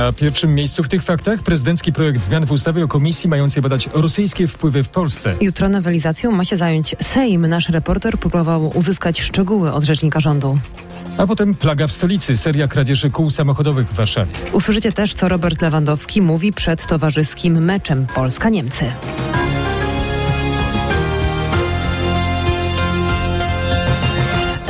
Na pierwszym miejscu w tych faktach prezydencki projekt zmian w ustawie o komisji mającej badać rosyjskie wpływy w Polsce. Jutro nowelizacją ma się zająć Sejm. Nasz reporter próbował uzyskać szczegóły od rzecznika rządu. A potem plaga w stolicy, seria kradzieży kół samochodowych w Warszawie. Usłyszycie też, co Robert Lewandowski mówi przed towarzyskim meczem Polska-Niemcy.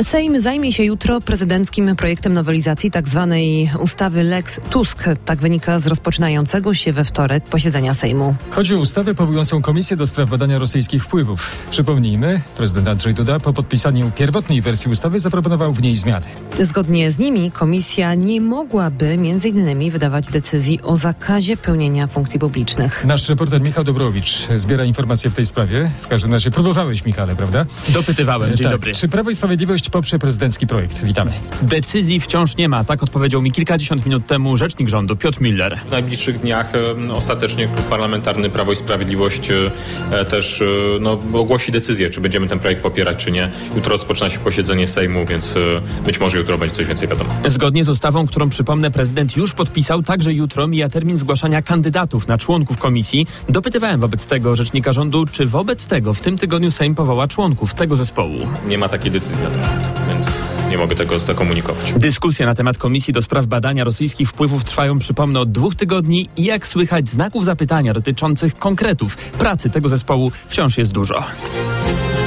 Sejm zajmie się jutro prezydenckim projektem nowelizacji tzw. Tak ustawy Lex Tusk. Tak wynika z rozpoczynającego się we wtorek posiedzenia Sejmu. Chodzi o ustawę powołującą Komisję do spraw badania rosyjskich wpływów. Przypomnijmy, prezydent Andrzej Duda po podpisaniu pierwotnej wersji ustawy zaproponował w niej zmiany. Zgodnie z nimi komisja nie mogłaby m.in. wydawać decyzji o zakazie pełnienia funkcji publicznych. Nasz reporter Michał Dobrowicz zbiera informacje w tej sprawie. W każdym razie próbowałeś, Michale, prawda? Dopytywałem. Dzień tak. dobry. Czy Prawo i Sprawiedliwość poprze prezydencki projekt? Witamy. Decyzji wciąż nie ma, tak odpowiedział mi kilkadziesiąt minut temu rzecznik rządu Piotr Miller. W najbliższych dniach e, ostatecznie Klub Parlamentarny Prawo i Sprawiedliwość e, też e, no, ogłosi decyzję, czy będziemy ten projekt popierać, czy nie. Jutro rozpoczyna się posiedzenie Sejmu, więc być może jutro będzie coś więcej wiadomo. Zgodnie z ustawą, którą przypomnę, prezydent już podpisał, także jutro mija termin zgłaszania kandydatów na członków komisji. Dopytywałem wobec tego rzecznika rządu, czy wobec tego w tym tygodniu Sejm powoła członków tego zespołu. Nie ma takiej decyzji na temat, więc nie mogę tego zakomunikować. Dyskusje na temat Komisji do Spraw Badania Rosyjskich Wpływów trwają, przypomnę, od dwóch tygodni i jak słychać znaków zapytania dotyczących konkretów pracy tego zespołu wciąż jest dużo.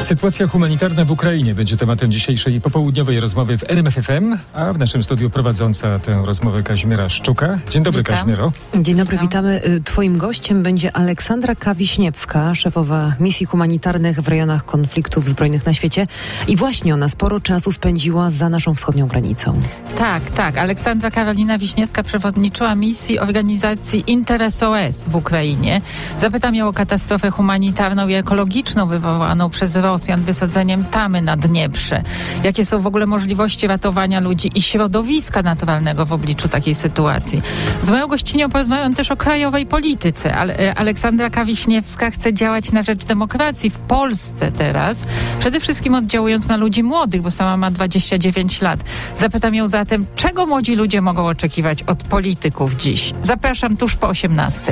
Sytuacja humanitarna w Ukrainie będzie tematem dzisiejszej popołudniowej rozmowy w RMFFM, a w naszym studiu prowadząca tę rozmowę Kazimiera Szczuka. Dzień dobry, Witam. Kazimiero. Dzień dobry, witamy. Y, Twoim gościem będzie Aleksandra Kawiśniewska, szefowa misji humanitarnych w rejonach konfliktów zbrojnych na świecie. I właśnie ona sporo czasu spędziła za naszą wschodnią granicą. Tak, tak. Aleksandra Karolina Wiśniewska przewodniczyła misji organizacji InterSOS w Ukrainie. Zapytam ją o katastrofę humanitarną i ekologiczną wywołaną przez Rosjan wysadzeniem tamy na Dnieprze. Jakie są w ogóle możliwości ratowania ludzi i środowiska naturalnego w obliczu takiej sytuacji. Z moją gościnią porozmawiam też o krajowej polityce. Ale e, Aleksandra Kawiśniewska chce działać na rzecz demokracji w Polsce teraz. Przede wszystkim oddziałując na ludzi młodych, bo sama ma 29 lat. Zapytam ją zatem, czego młodzi ludzie mogą oczekiwać od polityków dziś. Zapraszam tuż po 18.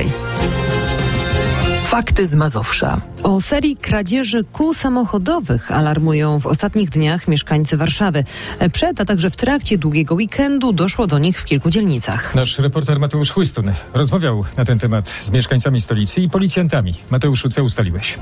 Fakty z Mazowsza. O serii kradzieży kół samochodowych alarmują w ostatnich dniach mieszkańcy Warszawy. Przed, a także w trakcie długiego weekendu doszło do nich w kilku dzielnicach. Nasz reporter Mateusz Chłystun rozmawiał na ten temat z mieszkańcami stolicy i policjantami. Mateuszu, co ustaliłeś?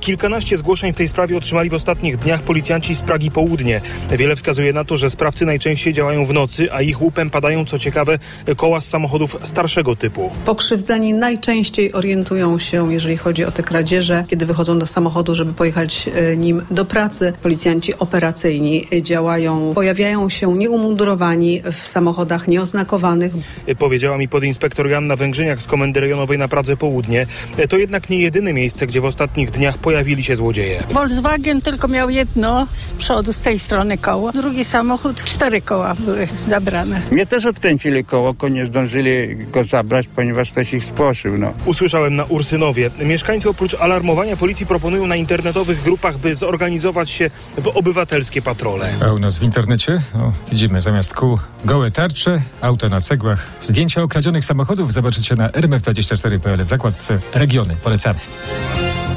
Kilkanaście zgłoszeń w tej sprawie otrzymali w ostatnich dniach policjanci z Pragi Południe. Wiele wskazuje na to, że sprawcy najczęściej działają w nocy, a ich łupem padają, co ciekawe, koła z samochodów starszego typu. Pokrzywdzeni najczęściej orientują się, jeżeli chodzi o te kradzieże, kiedy wychodzą do samochodu, żeby pojechać e, nim do pracy. Policjanci operacyjni działają, pojawiają się nieumundurowani w samochodach nieoznakowanych. Powiedziała mi podinspektor Joanna Węgrzyniak z Komendy Rejonowej na Pradze Południe. To jednak nie jedyne miejsce, gdzie w ostatnich dniach pojawili się złodzieje. Volkswagen tylko miał jedno z przodu, z tej strony koło. Drugi samochód, cztery koła były zabrane. Mnie też odkręcili koło, nie zdążyli go zabrać, ponieważ ktoś ich spłoszył. No. Usłyszałem na Ursynowie. Mieszkańcy oprócz alarmowania policji proponują na internetowych grupach, by zorganizować się w obywatelskie patrole. Nas w internecie o, widzimy zamiast kół gołe tarcze, auta na cegłach. Zdjęcia okradzionych samochodów zobaczycie na rmf24.pl w zakładce Regiony. Polecamy.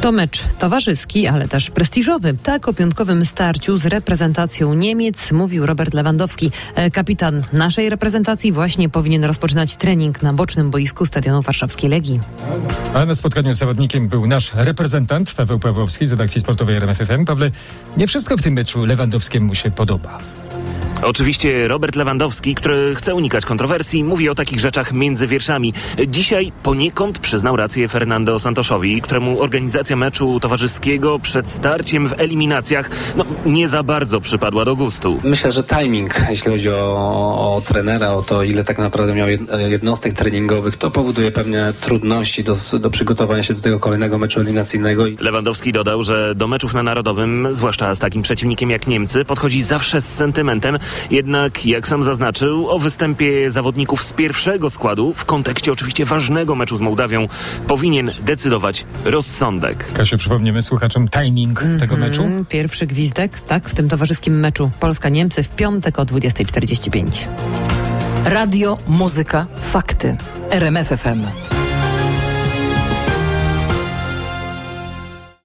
To mecz towarzyski, ale też prestiżowy. Tak o piątkowym starciu z reprezentacją Niemiec mówił Robert Lewandowski. E, Kapitan naszej reprezentacji właśnie powinien rozpoczynać trening na bocznym boisku Stadionu Warszawskiej Legii. A na spotkaniu z zawodnikiem był nasz reprezentant Paweł Pawłowski z redakcji sportowej RMFFM. Pawle, nie wszystko w tym meczu Lewandowskiemu się podoba. Oczywiście Robert Lewandowski, który chce unikać kontrowersji, mówi o takich rzeczach między wierszami. Dzisiaj poniekąd przyznał rację Fernando Santoszowi, któremu organizacja meczu towarzyskiego przed starciem w eliminacjach no, nie za bardzo przypadła do gustu. Myślę, że timing, jeśli chodzi o, o trenera, o to ile tak naprawdę miał jednostek treningowych, to powoduje pewne trudności do, do przygotowania się do tego kolejnego meczu eliminacyjnego. Lewandowski dodał, że do meczów na Narodowym, zwłaszcza z takim przeciwnikiem jak Niemcy, podchodzi zawsze z sentymentem, jednak, jak sam zaznaczył, o występie zawodników z pierwszego składu, w kontekście oczywiście ważnego meczu z Mołdawią, powinien decydować rozsądek. Kasiu, przypomnimy słuchaczom timing tego Mhm, meczu. Pierwszy gwizdek, tak, w tym towarzyskim meczu Polska-Niemcy w piątek o 20.45. Radio, muzyka, fakty. RMF FM.